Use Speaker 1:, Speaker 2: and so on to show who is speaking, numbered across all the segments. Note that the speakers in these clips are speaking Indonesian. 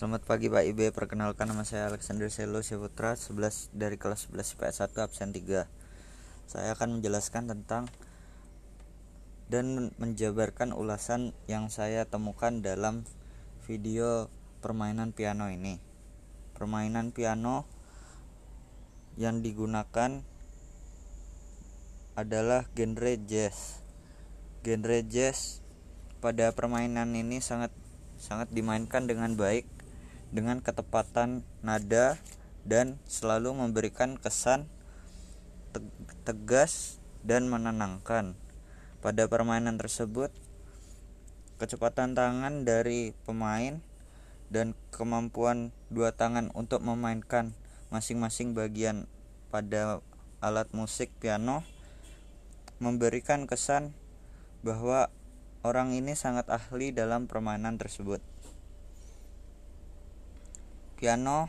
Speaker 1: Selamat pagi Pak IB, perkenalkan nama saya Alexander Selo Syaputra 11 dari kelas 11 IPS 1 absen 3 Saya akan menjelaskan tentang dan menjabarkan ulasan yang saya temukan dalam video permainan piano ini. Permainan piano yang digunakan adalah genre jazz. Genre jazz pada permainan ini sangat sangat dimainkan dengan baik dengan ketepatan nada dan selalu memberikan kesan tegas dan menenangkan. Pada permainan tersebut, kecepatan tangan dari pemain dan kemampuan dua tangan untuk memainkan masing-masing bagian pada alat musik piano memberikan kesan bahwa orang ini sangat ahli dalam permainan tersebut. Piano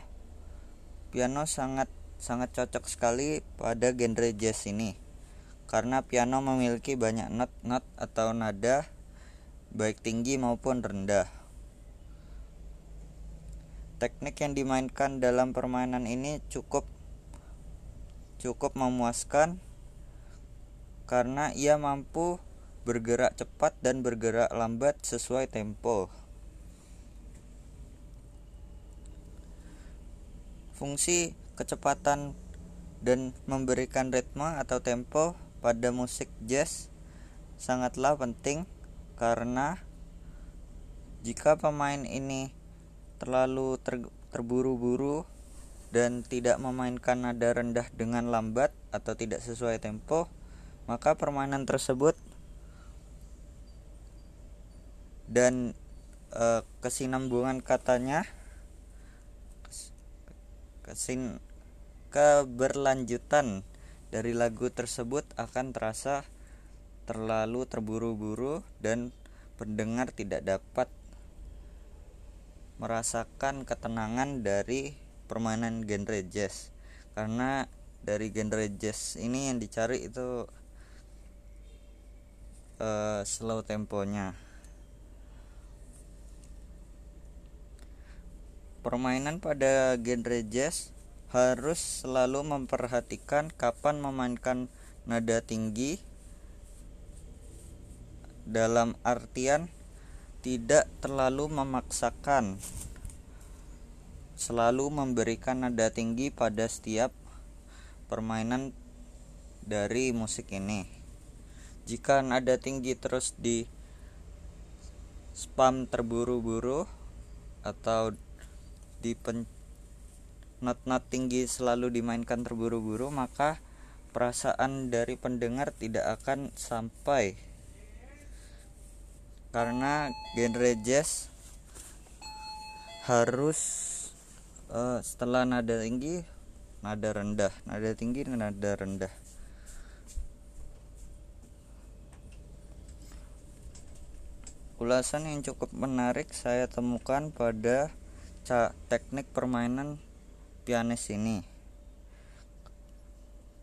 Speaker 1: piano sangat sangat cocok sekali pada genre jazz ini karena piano memiliki banyak not-not atau nada baik tinggi maupun rendah. Teknik yang dimainkan dalam permainan ini cukup cukup memuaskan karena ia mampu bergerak cepat dan bergerak lambat sesuai tempo. Fungsi kecepatan dan memberikan ritme atau tempo pada musik jazz sangatlah penting karena jika pemain ini terlalu ter terburu-buru dan tidak memainkan nada rendah dengan lambat atau tidak sesuai tempo, maka permainan tersebut dan e, kesinambungan katanya kesin keberlanjutan dari lagu tersebut akan terasa terlalu terburu-buru dan pendengar tidak dapat merasakan ketenangan dari permainan genre jazz. Karena dari genre jazz ini yang dicari itu uh, slow temponya Permainan pada genre jazz harus selalu memperhatikan kapan memainkan nada tinggi dalam artian tidak terlalu memaksakan. Selalu memberikan nada tinggi pada setiap permainan dari musik ini. Jika nada tinggi terus di spam terburu-buru atau di pen not-not tinggi selalu dimainkan terburu-buru maka perasaan dari pendengar tidak akan sampai. Karena genre jazz harus uh, setelah nada tinggi nada rendah. Nada tinggi nada rendah. Ulasan yang cukup menarik saya temukan pada teknik permainan pianis ini.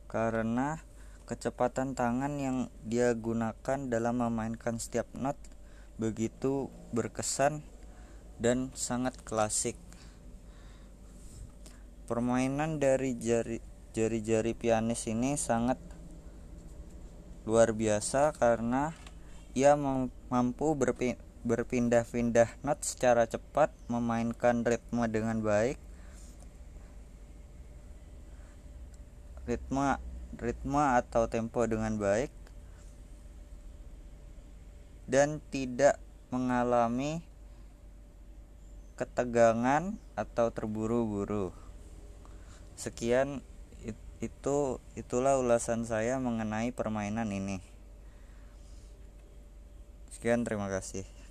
Speaker 1: Karena kecepatan tangan yang dia gunakan dalam memainkan setiap not begitu berkesan dan sangat klasik. Permainan dari jari jari-jari pianis ini sangat luar biasa karena ia mampu berpindah berpindah-pindah not secara cepat, memainkan ritme dengan baik. Ritme ritme atau tempo dengan baik dan tidak mengalami ketegangan atau terburu-buru. Sekian itu itulah ulasan saya mengenai permainan ini. Sekian terima kasih.